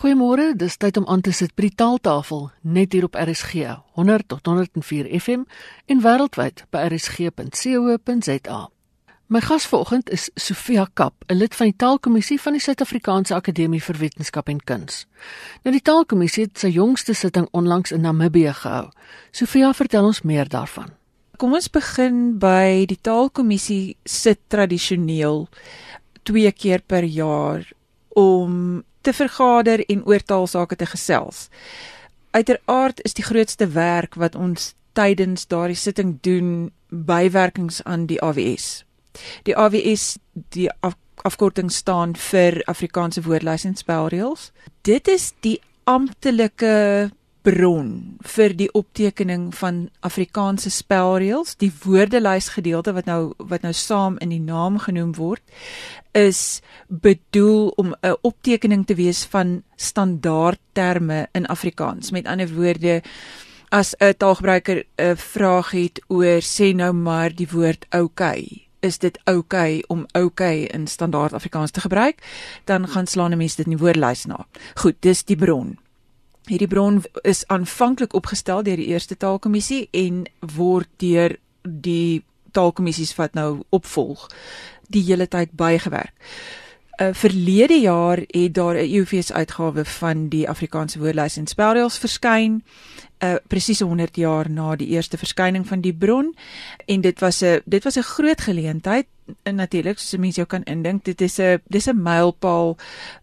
Goeiemôre, dis tyd om aan te sit by die taaltafel net hier op RSG 100 tot 104 FM en wêreldwyd by rsg.co.za. My gas vanoggend is Sofia Kap, 'n lid van die Taalkommissie van die Suid-Afrikaanse Akademie vir Wetenskap en Kuns. Nou die Taalkommissie het sy jongste sitting onlangs in Namibië gehou. Sofia, vertel ons meer daarvan. Kom ons begin by die Taalkommissie sit tradisioneel twee keer per jaar om te vergader en oor taalsake te gesels. Uiteraard is die grootste werk wat ons tydens daardie sitting doen bywerkings aan die AWS. Die AWS die af, afkorting staan vir Afrikaanse woordlys en spelreëls. Dit is die amptelike bron vir die optekening van Afrikaanse spelreëls, die woordelys gedeelte wat nou wat nou saam in die naam genoem word, is bedoel om 'n optekening te wees van standaardterme in Afrikaans. Met ander woorde, as 'n taalgebruiker 'n vraag het oor sê nou maar die woord okay, is dit okay om okay in standaard Afrikaans te gebruik, dan gaan slaan 'n mens dit in die woordelys na. Goed, dis die bron. Hierdie bron is aanvanklik opgestel deur die eerste taalkommissie en word deur die taalkommissies wat nou opvolg die hele tyd bygewerk. Uh verlede jaar het daar 'n EUFS uitgawe van die Afrikaanse woordelys en spelreëls verskyn uh presies 100 jaar na die eerste verskyning van die bron. En dit was 'n dit was 'n groot geleentheid. En natuurlik soos mense jou kan indink dit is 'n dis 'n mylpaal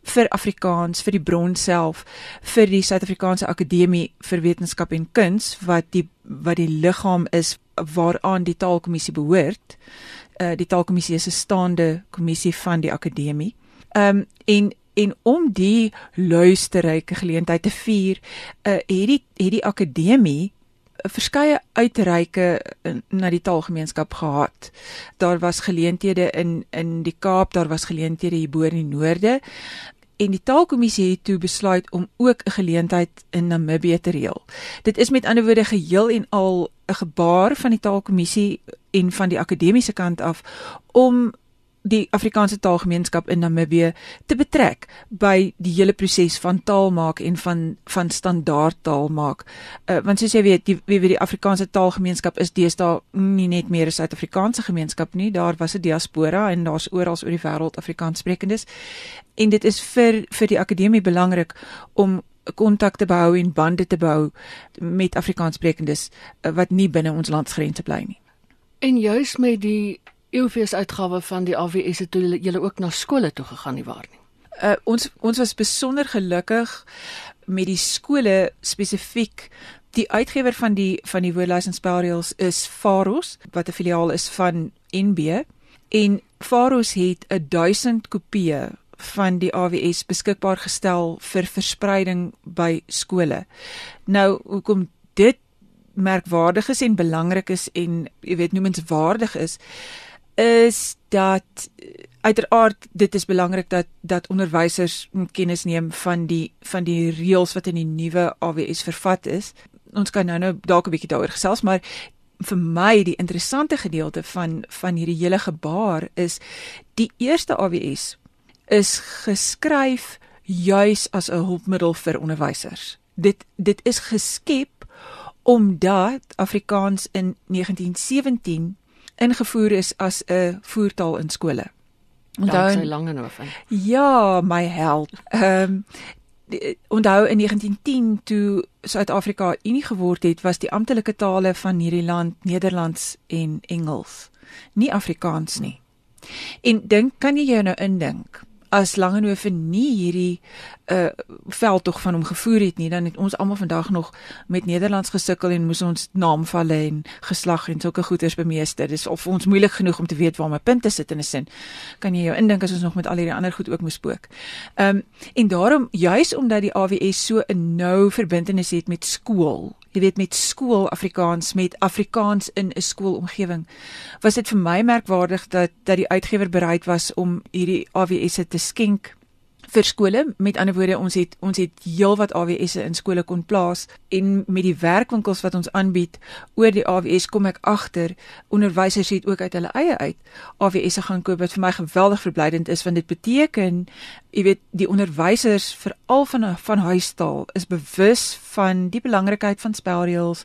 vir Afrikaans vir die bron self vir die Suid-Afrikaanse Akademie vir Wetenskap en Kuns wat die wat die liggaam is waaraan die taalkommissie behoort. Uh, die taalkommissie is 'n staande kommissie van die akademie. Ehm um, en en om die luisterryke geleentheid te vier, uh, het die het die akademie verskeie uitreike na die taalgemeenskap gehad. Daar was geleenthede in in die Kaap, daar was geleenthede hier bo in die noorde en die taalkommissie het toe besluit om ook 'n geleentheid in Namibië te reël. Dit is met ander woorde geheel en al 'n gebaar van die taalkommissie en van die akademiese kant af om die Afrikaanse taalgemeenskap in Namibië te betrek by die hele proses van taal maak en van van standaard taal maak. Uh, want soos jy weet, die weet die Afrikaanse taalgemeenskap is deesdae nie net meer 'n Suid-Afrikaanse gemeenskap nie, daar was 'n diaspora en daar's oral oor die wêreld Afrikaanssprekendes. En dit is vir vir die akademie belangrik om kontakte behou en bande te bou met Afrikaanssprekendes uh, wat nie binne ons landsgrense bly nie. En juis met die EUFS uitgawe van die AWS het julle julle ook na skole toe gegaan nie waar nie. Uh ons ons was besonder gelukkig met die skole spesifiek die uitgewer van die van die woordlys en spelreëls is Faros wat 'n filiaal is van NB en Faros het 'n 1000 kopieë van die AWS beskikbaar gestel vir verspreiding by skole. Nou hoekom dit merkwaardig is en belangrik is en jy weet noemenswaardig is is dat uiteraard dit is belangrik dat dat onderwysers kennis neem van die van die reëls wat in die nuwe AWS vervat is. Ons kan nou nou dalk 'n bietjie daaroor gesels, maar vir my die interessante gedeelte van van hierdie hele gebaar is die eerste AWS is geskryf juis as 'n hulpmiddel vir onderwysers. Dit dit is geskep omdat Afrikaans in 1917 ingevoer is as 'n voertaal in skole. Onthou sy lange noof in. Ja, my held. Ehm um, onthou in 1910 toe Suid-Afrika unie geword het, was die amptelike tale van hierdie land Nederlands en Engels, nie Afrikaans nie. En dink kan jy jou nou indink as Langehoven nie hierdie uh veldtog van hom gevoer het nie, dan het ons almal vandag nog met Nederlands gesukkel en moes ons naamvalle en geslag en sulke goeters bemeester. Dis of ons moeilik genoeg om te weet waar my punte sit in 'n sin. Kan jy jou indink as ons nog met al hierdie ander goed ook moes spook. Um en daarom juis omdat die AWS so 'n nou verbintenis het met skool jy weet met skool Afrikaans met Afrikaans in 'n skoolomgewing was dit vir my merkwaardig dat dat die uitgewer bereid was om hierdie AWS te skenk vir skole. Met ander woorde, ons het ons het heelwat AWS'e in skole kon plaas en met die werkwinkels wat ons aanbied oor die AWS kom ek agter onderwysers het ook uit hulle eie uit AWS'e gaan koop wat vir my geweldig verblydend is want dit beteken jy weet die onderwysers veral van van huistaal is bewus van die belangrikheid van spelreëls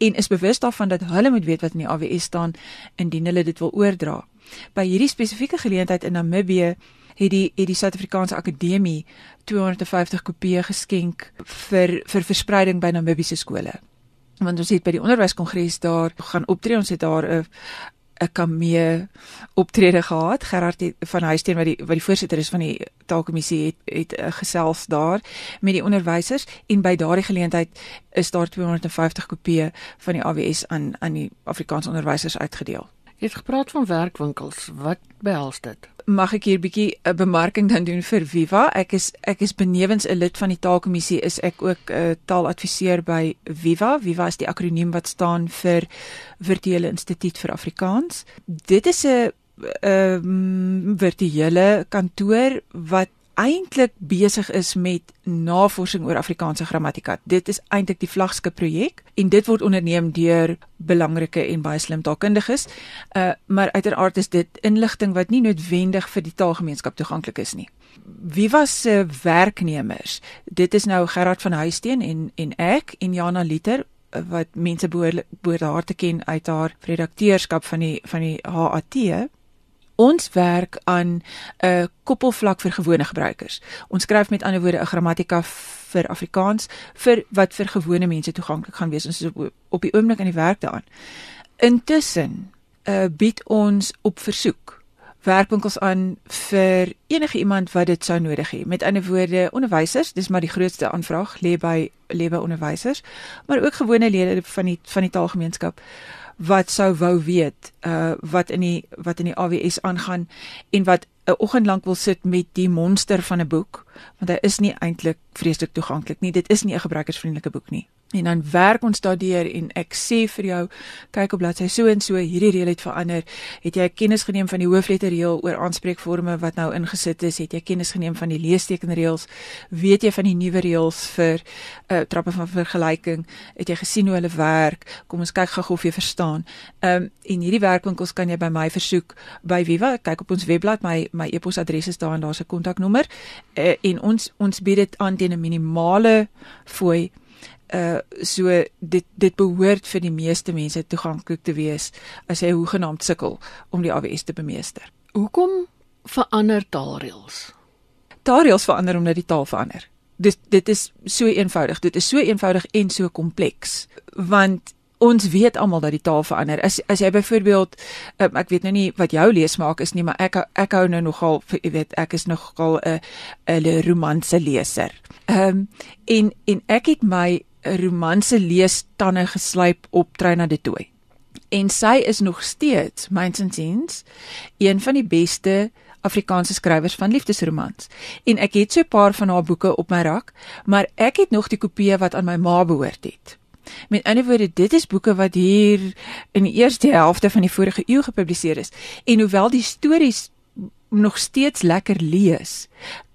en is bewus daarvan dat hulle moet weet wat in die AWS staan indien hulle dit wil oordra. By hierdie spesifieke geleentheid in Namibië het die het die Suid-Afrikaanse Akademie 250 kopieë geskenk vir vir verspreiding by Namibiese skole. Want ons het by die onderwyskongres daar gaan optree, ons het daar 'n 'n kamee optrede gehad. Gerard het, van Huisteen wat die wat die voorsitter is van die taalkommissie het het uh, gesels daar met die onderwysers en by daardie geleentheid is daar 250 kopieë van die AWS aan aan die Afrikaanse onderwysers uitgedeel. Jy het gepraat van werkwinkels. Wat behels dit? Mag ek hier 'n bietjie 'n bemarking dan doen vir Viva? Ek is ek is benewens 'n lid van die taalkommissie is ek ook 'n uh, taaladviseur by Viva. Viva is die akroniem wat staan vir Virtuele Instituut vir Afrikaans. Dit is 'n 'n um, virtuele kantoor wat eintlik besig is met navorsing oor Afrikaanse grammatika. Dit is eintlik die vlaggenskap projek en dit word onderneem deur belangrike en baie slim taalkundiges. Uh maar uiteraard is dit inligting wat nie noodwendig vir die taalgemeenskap toeganklik is nie. Wie was se uh, werknemers? Dit is nou Gerard van Huisteen en en ek en Jana Liter uh, wat mense behoort behoort haar te ken uit haar redakteurskap van die van die HAT Ons werk aan 'n uh, koppelvlak vir gewone gebruikers. Ons skryf met ander woorde 'n grammatika vir Afrikaans vir wat vir gewone mense toeganklik gaan wees. Ons is op, op die oomblik aan die werk daaraan. Intussen uh, bied ons op versoek werkwinkels aan vir enige iemand wat dit sou nodig hê. Met ander woorde, onderwysers, dis maar die grootste aanvraag lê by lê by onderwysers, maar ook gewone lede van die van die taalgemeenskap wat sou wou weet uh wat in die wat in die AWS aangaan en wat 'n oggend lank wil sit met die monster van 'n boek want hy is nie eintlik vreeslik toeganklik nie. Dit is nie 'n gebruikersvriendelike boek nie. En dan werk ons daardeur en ek sê vir jou kyk op bladsy so en so hierdie reël het verander. Het jy kennis geneem van die hoofletterreël oor aanspreekforme wat nou ingesit is? Het jy kennis geneem van die leestekenreëls weet jy van die nuwe reëls vir uh, trappe van vergelyking? Het jy gesien hoe hulle werk? Kom ons kyk gou of jy verstaan. Um, en hierdie werkwinkels kan jy by my versoek. By Viva kyk op ons webblad. My my e-posadres is daar en daar's 'n kontaknommer. Uh, en ons ons bied dit aan teen 'n minimale fooi uh so dit dit behoort vir die meeste mense toeganklik te wees as jy hoegenaamd sukkel om die AWS te bemeester. Hoekom verander taalreëls? Taalreëls verander omdat die taal verander. Dis dit is so eenvoudig. Dit is so eenvoudig en so kompleks want ons weet almal dat die taal verander. As as jy byvoorbeeld um, ek weet nou nie wat jou leesmaak is nie, maar ek ek hou nou nogal jy weet ek is nogal 'n 'n romanse leser. Ehm um, en en ek het my romanse leestande geslyp op Trina de Tooi. En sy is nog steeds, myns en sins, een van die beste Afrikaanse skrywers van liefdesromans. En ek het so 'n paar van haar boeke op my rak, maar ek het nog die kopieë wat aan my ma behoort het. Met ander woorde, dit is boeke wat hier in die eerste helfte van die vorige eeu gepubliseer is. En hoewel die stories nog steeds lekker lees,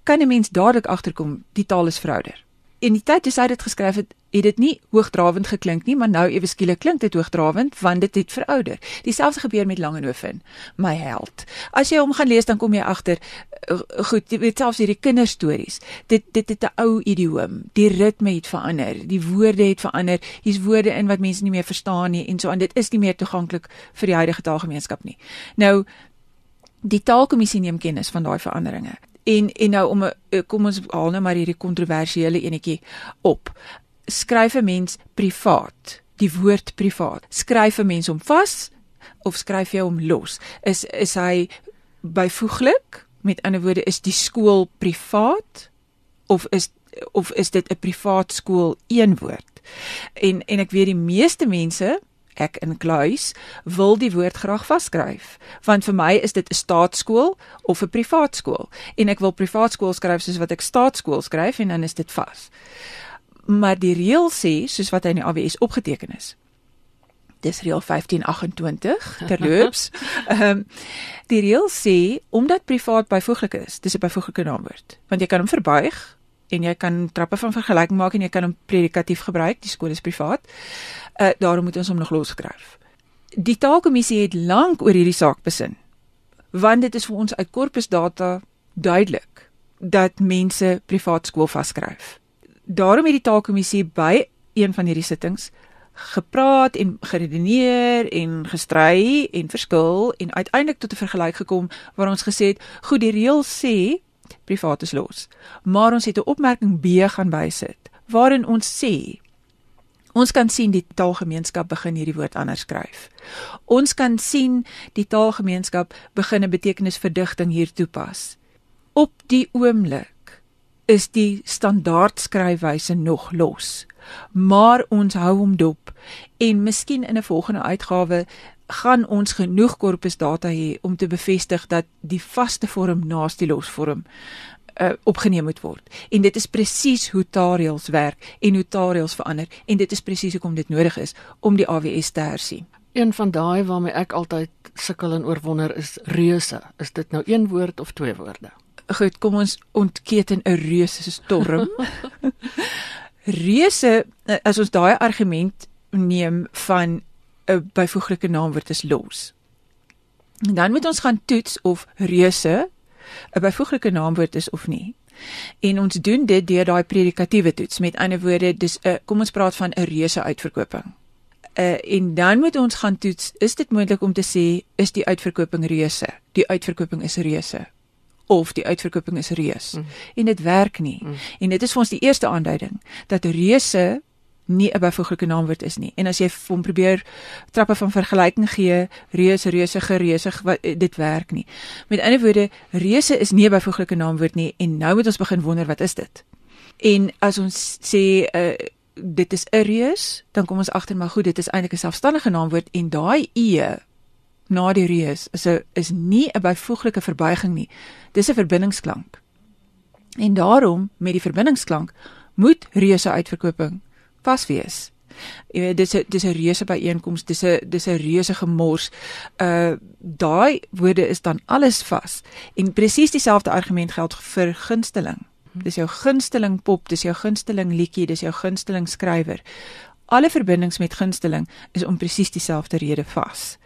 kan 'n mens dadelik agterkom die taal is verouder in die tyd toe sy dit geskryf het, het dit nie hoogdrawend geklink nie, maar nou ewe skielik klink dit hoogdrawend want dit het verouder. Dieselfde gebeur met Langehoven, my held. As jy hom gaan lees dan kom jy agter uh, goed, jy weet selfs hierdie kinderstories. Dit dit het 'n ou idioom. Die ritme het verander, die woorde het verander. Hier's woorde in wat mense nie meer verstaan nie en so aan dit is nie meer toeganklik vir die huidige taalgemeenskap nie. Nou Die taalkommissie neem kennis van daai veranderinge. En en nou om 'n eh, kom ons haal nou maar hierdie kontroversiële enetjie op. Skryf 'n mens privaat, die woord privaat. Skryf 'n mens hom vas of skryf jy hom los? Is is hy byvoeglik? Met ander woorde, is die skool privaat of is of is dit 'n privaat skool een woord? En en ek weet die meeste mense ek in kluis wil die woord graag vasskryf want vir my is dit 'n staatskool of 'n privaat skool en ek wil privaat skool skryf soos wat ek staatskool skryf en dan is dit vas maar die reël sê soos wat hy in die AWS opgeteken is Dis reël 1528 terloops. Ehm um, die reël sê omdat privaat byvoeglik is, dis 'n byvoeglike naamwoord, want jy kan hom verbuig en jy kan trappe van vergelyking maak en jy kan hom predikatief gebruik, die skool is privaat. Uh daarom moet ons hom nog losskryf. Die taalkommissie het lank oor hierdie saak besin. Want dit is vir ons uit korpusdata duidelik dat mense privaat skool vaskryf. Daarom het die taalkommissie by een van hierdie sittings gepraat en geredeneer en gestry en verskil en uiteindelik tot 'n vergelyk gekom waar ons gesê het, goed, die reël sê privaat is los. Maar ons het 'n opmerking B gaan bysit waarin ons sê ons kan sien die taalgemeenskap begin hierdie woord anders skryf. Ons kan sien die taalgemeenskap begin 'n betekenisverdigting hier toepas. Op die oomblik is die standaard skryfwyse nog los maar ons hou hom dop en miskien in 'n volgende uitgawe gaan ons genoeg korpusdata hê om te bevestig dat die vaste vorm naas die losvorm uh, opgeneem moet word. En dit is presies hoe taalreëls werk en hoe taalreëls verander en dit is presies hoekom dit nodig is om die AWS te hersien. Een van daai waarmee ek altyd sukkel en oorwonder is reuse. Is dit nou een woord of twee woorde? Goed, kom ons ontketen 'n reuse storm. reuse eh, as ons daai argument neem van 'n byvoeglike naamwoord is los. En dan moet ons gaan toets of reuse 'n byvoeglike naamwoord is of nie. En ons doen dit deur daai predikatiewe toets. Met ander woorde, dis 'n kom ons praat van 'n reuse uitverkoping. Uh, en dan moet ons gaan toets, is dit moontlik om te sê is die uitverkoping reuse? Die uitverkoping is reuse of die uitverkoping is reus. Mm. En dit werk nie. Mm. En dit is vir ons die eerste aanduiding dat reuse nie 'n byvoeglike naamwoord is nie. En as jy hom probeer trappe van vergelyking gee, reus, reuse, gereuse, dit werk nie. Met ander woorde, reuse is nie 'n byvoeglike naamwoord nie en nou moet ons begin wonder wat is dit? En as ons sê uh, dit is 'n reus, dan kom ons agter maar goed, dit is eintlik 'n selfstandige naamwoord en daai e na die reus is 'n is nie 'n byvoeglike verbuiging nie. Dis 'n verbindingsklank. En daarom met die verbindingsklank moet reuse uitverkoping vas wees. Jy weet dis 'n dis 'n reuse byeenkoms, dis 'n dis 'n reuse gemors. Uh daai woorde is dan alles vas. En presies dieselfde argument geld vir gunsteling. Dis jou gunsteling pop, dis jou gunsteling liedjie, dis jou gunsteling skrywer. Alle verbindings met gunsteling is om presies dieselfde rede vas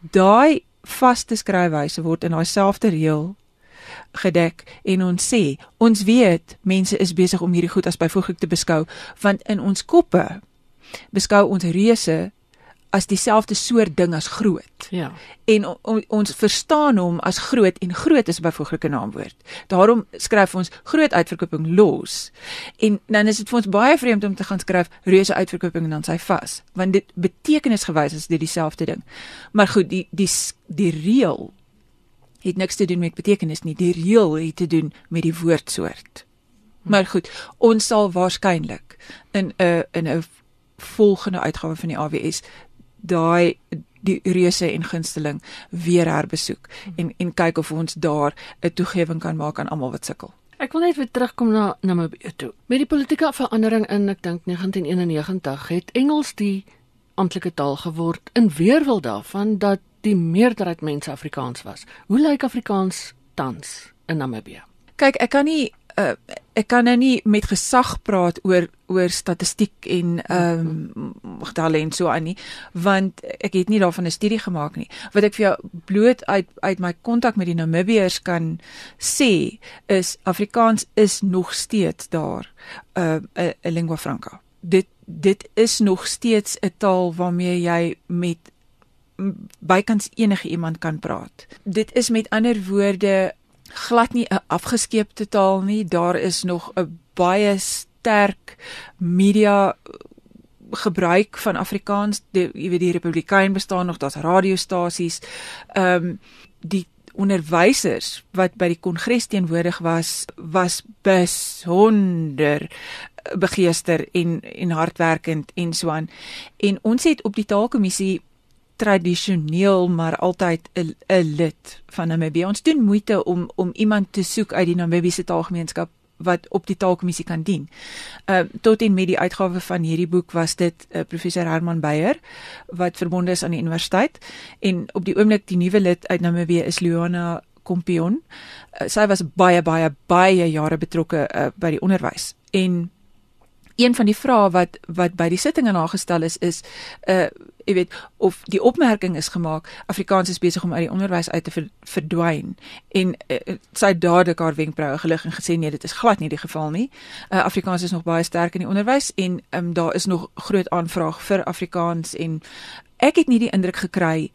daai vaste skryfwyse word in daai selfde reël gedek en ons sê ons weet mense is besig om hierdie goed as byvoeglik te beskou want in ons koppe beskou ons reuse as dieselfde soort ding as groot. Ja. En on, on, ons verstaan hom as groot en groot is 'n byvoeglike naamwoord. Daarom skryf ons groot uitverkoping los. En dan is dit vir ons baie vreemd om te gaan skryf reuse uitverkoping en dan sy vas, want dit betekenisgewys is dit dieselfde ding. Maar goed, die die die reël het niks te doen met betekenis nie. Die reël het te doen met die woordsoort. Maar goed, ons sal waarskynlik in 'n in 'n volgende uitgawe van die AWS daai die reuse en gunsteling weer herbesoek hmm. en en kyk of ons daar 'n toegewing kan maak aan almal wat sukkel. Ek wil net weer terugkom na Namibië toe. Met die politieke verandering in ek dink 1991 het Engels die amptelike taal geword in weerwil daarvan dat die meerderheid mense Afrikaans was. Hoe lyk Afrikaans tans in Namibië? Kyk, ek kan nie uh, ek kan nou nie met gesag praat oor oor statistiek en ehm um, getalle en so aan nie want ek het nie daarvan 'n studie gemaak nie. Wat ek vir jou bloot uit uit my kontak met die Namibiërs kan sê is Afrikaans is nog steeds daar 'n uh, 'n 'n lingua franca. Dit dit is nog steeds 'n taal waarmee jy met bykans enige iemand kan praat. Dit is met ander woorde glad nie 'n afgeskeepte taal nie. Daar is nog 'n baie sterk media gebruik van Afrikaans. Die, jy weet die Republikein bestaan nog, daar's radiostasies. Ehm um, die onderwysers wat by die kongres teenwoordig was, was besonder begeester en en hardwerkend en so aan. En ons het op die taalkommissie tradisioneel maar altyd 'n 'n lid van Namibië. Ons doen moeite om om iemand te soek uit die Namibiese taalgemeenskap wat op die taalkommissie kan dien. Ehm uh, tot en met die uitgawe van hierdie boek was dit uh, professor Herman Beyer wat verbonde is aan die universiteit en op die oomblik die nuwe lid uit Namibië is Luana Kompion. Uh, sy was baie baie baie jare betrokke uh, by die onderwys en een van die vrae wat wat by die sitting aangestel is is 'n uh, jy weet of die opmerking is gemaak Afrikaans is besig om uit die onderwys uit te ver, verdwyn en uh, sy dadelik haar wenkbroue gelig en gesê nee dit is glad nie die geval nie. Uh, Afrikaans is nog baie sterk in die onderwys en um, daar is nog groot aanvraag vir Afrikaans en ek het nie die indruk gekry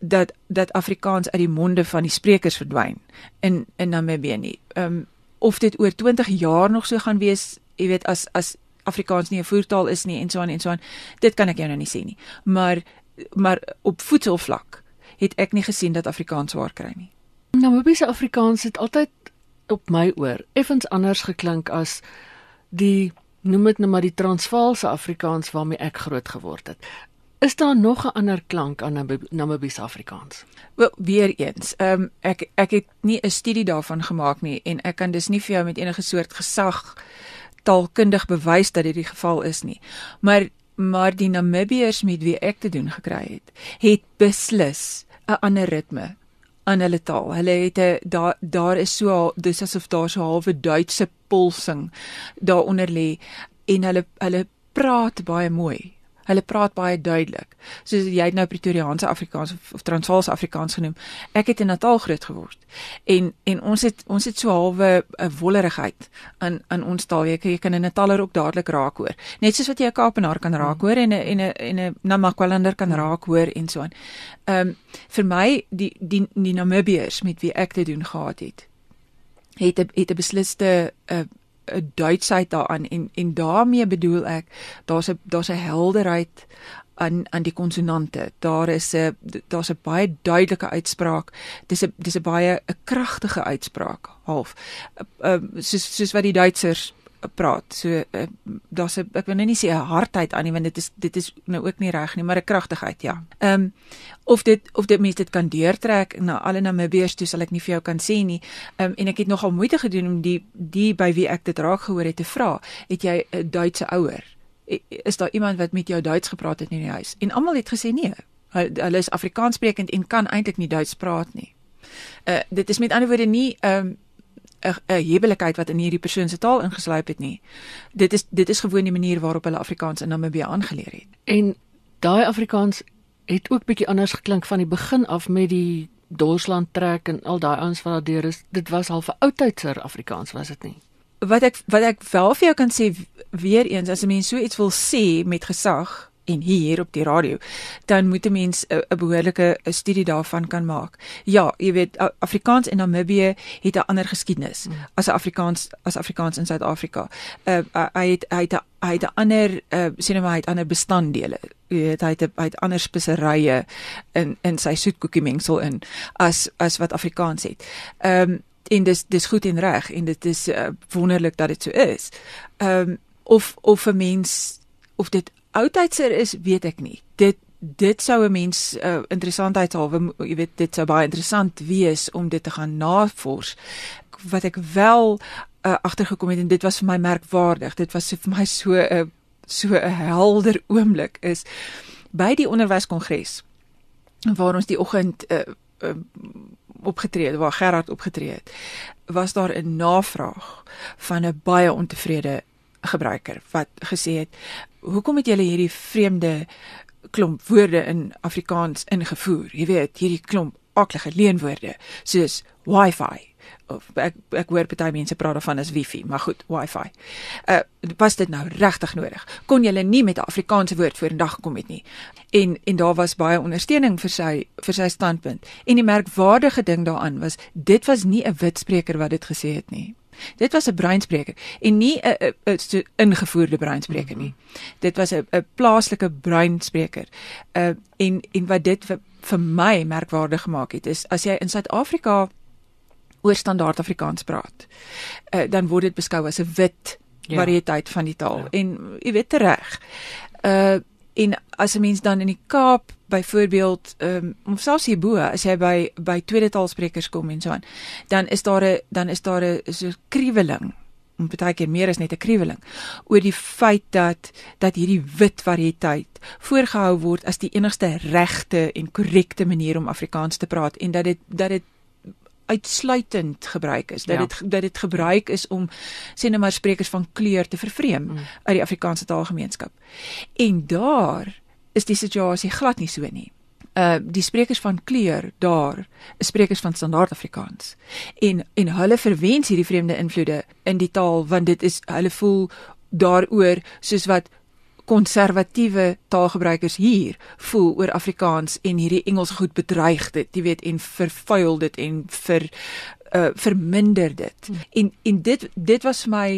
dat dat Afrikaans uit die monde van die sprekers verdwyn in in Namibië nie. Ehm um, of dit oor 20 jaar nog so gaan wees, jy weet as as Afrikaans nie 'n voertaal is nie en so aan en so aan. Dit kan ek jou nou nie sê nie. Maar maar op voedselvlak het ek nie gesien dat Afrikaans swaar kry nie. Namibiese Afrikaans het altyd op my oor effens anders geklink as die noem dit nou maar die Transvaalse Afrikaans waarmee ek groot geword het. Is daar nog 'n ander klank aan Namibiese Afrikaans? Wel, weer eens, ehm um, ek ek het nie 'n studie daarvan gemaak nie en ek kan dus nie vir jou met enige soort gesag taalkundig bewys dat dit die geval is nie. Maar maar die Namibiërs met wie ek te doen gekry het, het beslis 'n ander ritme aan hulle taal. Hulle het 'n daar daar is so dis asof daar so 'n halwe Duitse pulsing daaronder lê en hulle hulle praat baie mooi. Hulle praat baie duidelik. Soos jy het nou Pretoriaanse Afrikaans of, of Transvaalse Afrikaans genoem. Ek het in Natal groot geword. En en ons het ons het so halwe 'n wollerigheid aan aan ons taal. Jy, jy kan 'n Nataler ook dadelik raak hoor. Net soos wat jy 'n Kaapenaar kan raak hoor en 'n en 'n en 'n Namaqualander kan raak hoor en so aan. Ehm um, vir my die die die Namibiërs met wie ek te doen gehad het het 'n het 'n besliste 'n uh, 'n Duitsheid daaraan en en daarmee bedoel ek daar's 'n daar's 'n helderheid aan aan die konsonante. Daar is 'n daar's 'n baie duidelike uitspraak. Dis 'n dis 'n baie 'n kragtige uitspraak half. Ehm uh, soos soos wat die Duitsers praat. So uh, daar's 'n ek wil nou nie sê 'n hardheid aan nie want dit is dit is nou ook nie reg nie, maar 'n kragtigheid, ja. Ehm um, of dit of dit mense dit kan deurtrek na alle Namibiërs toe sal ek nie vir jou kan sê nie. Ehm um, en ek het nogal moeite gedoen om die die by wie ek dit raak gehoor het te vra. Het jy 'n Duitse ouer? Is daar iemand wat met jou Duits gepraat het in die huis? En almal het gesê nee. Hulle is Afrikaans sprekend en kan eintlik nie Duits praat nie. Uh dit is met ander woorde nie ehm um, 'n hebelikheid wat in hierdie persoon se taal ingesluip het nie. Dit is dit is gewoon die manier waarop hulle Afrikaans in Namibië aangeleer het. En daai Afrikaans het ook bietjie anders geklink van die begin af met die Dorsland trek en al daai ons wat daar deur is. Dit was al vir oudtydser Afrikaans was dit nie. Wat ek wat ek wel vir jou kan sê weer eens as 'n mens so iets wil sê met gesag en hier op die radio, dan moet 'n mens 'n behoorlike studie daarvan kan maak. Ja, jy weet Afrikaans in Namibië het 'n ander geskiedenis hmm. as Afrikaans as Afrikaans in Suid-Afrika. Uh hy het hy het hy het 'n ander uh sien nou maar hy het ander bestanddele. Jy weet hy het hy het ander speserye in in sy soetkoekie mengsel in as as wat Afrikaans het. Ehm um, en dis dis goed en reg en dit is uh, wonderlik dat dit so is. Ehm um, of of 'n mens of dit oudheidser is, weet ek nie. Dit dit sou 'n mens uh, interessantheidshalwe, jy weet, dit sou baie interessant wees om dit te gaan navors. Wat ek wel uh, agtergekom het en dit was vir my merkwaardig. Dit was vir my so 'n uh, so 'n helder oomblik is by die onderwyskongres waar ons die oggend uh, uh, opgetree het, waar Gerard opgetree het, was daar 'n navraag van 'n baie ontevrede gebruiker wat gesê het hoekom het julle hierdie vreemde klomp woorde in Afrikaans ingevoer? Jy weet hierdie klomp aklige leenwoorde soos wifi. Of ek ek hoor baie mense praat daarvan as wifi maar goed wifi. Uh was dit nou regtig nodig? Kon julle nie met 'n Afrikaanse woord vorendag gekom het nie? En en daar was baie ondersteuning vir sy vir sy standpunt. En die merkwaardige ding daaraan was dit was nie 'n wit spreker wat dit gesê het nie Dit was 'n breinspreker en nie 'n 'n ingevoerde breinspreker nie. Dit was 'n 'n plaaslike breinspreker. Uh en en wat dit vir, vir my merkwaardig gemaak het is as jy in Suid-Afrika oor standaard Afrikaans praat, uh dan word dit beskou as 'n wit ja. variëteit van die taal ja. en jy weet reg. Uh en as 'n mens dan in die Kaap byvoorbeeld ehm um, of selfs hierbo as jy by by tweede taalsprekers kom en so aan dan is daar 'n dan is daar 'n so kriweling en baie keer meer as net 'n kriweling oor die feit dat dat hierdie wit variëteit voorgehou word as die enigste regte en korrekte manier om Afrikaans te praat en dat dit dat dit uitsluitend gebruik is dat dit ja. dat dit gebruik is om sê net maar sprekers van kleur te vervreem mm. uit die Afrikaanse taalgemeenskap. En daar is die situasie glad nie so nie. Uh die sprekers van kleur daar is sprekers van standaard Afrikaans. En en hulle verwens hierdie vreemde invloede in die taal want dit is hulle voel daaroor soos wat konservatiewe taalgebruikers hier voel oor Afrikaans en hierdie Engels goed bedreig dit, jy weet, en vervuil dit en vir uh verminder dit. Hmm. En en dit dit was vir my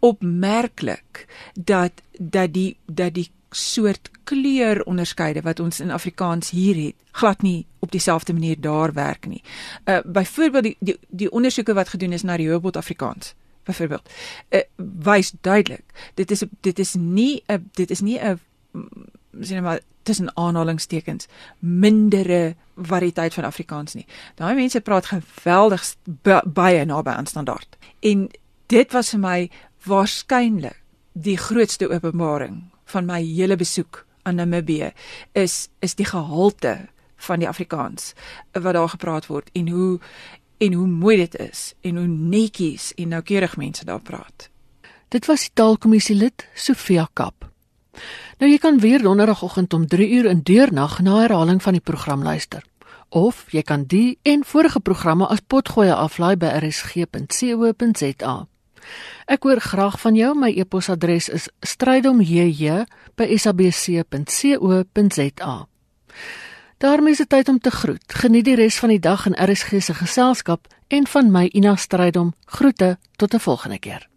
opmerklik dat dat die dat die soort kleuronderskeide wat ons in Afrikaans hier het, glad nie op dieselfde manier daar werk nie. Uh byvoorbeeld die die, die ondersoeke wat gedoen is na die Hobot Afrikaans byvoorbeeld uh, wys duidelik dit is dit is nie 'n dit is nie 'n sien maar tussen aanhalingstekens mindere variëteit van Afrikaans nie. Daai mense praat geweldig baie naby aan standaard. En dit was vir my waarskynlik die grootste openbaring van my hele besoek aan Namibië is is die gehalte van die Afrikaans wat daar gepraat word en hoe en hoe mooi dit is en hoe netjies en noukeurig mense daar praat. Dit was die taalkommissie lid Sofia Kap. Nou jy kan weer donderdagoggend om 3 uur in deurnag na herhaling van die program luister. Of jy kan die en vorige programme as potgoeie aflaai by rsg.co.za. Ek hoor graag van jou. My e-posadres is strydomjj@sabc.co.za. daarmee is dit tyd om te groet. Geniet die res van die dag in RSG se geselskap en van my Ina Strydom. Groete tot 'n volgende keer.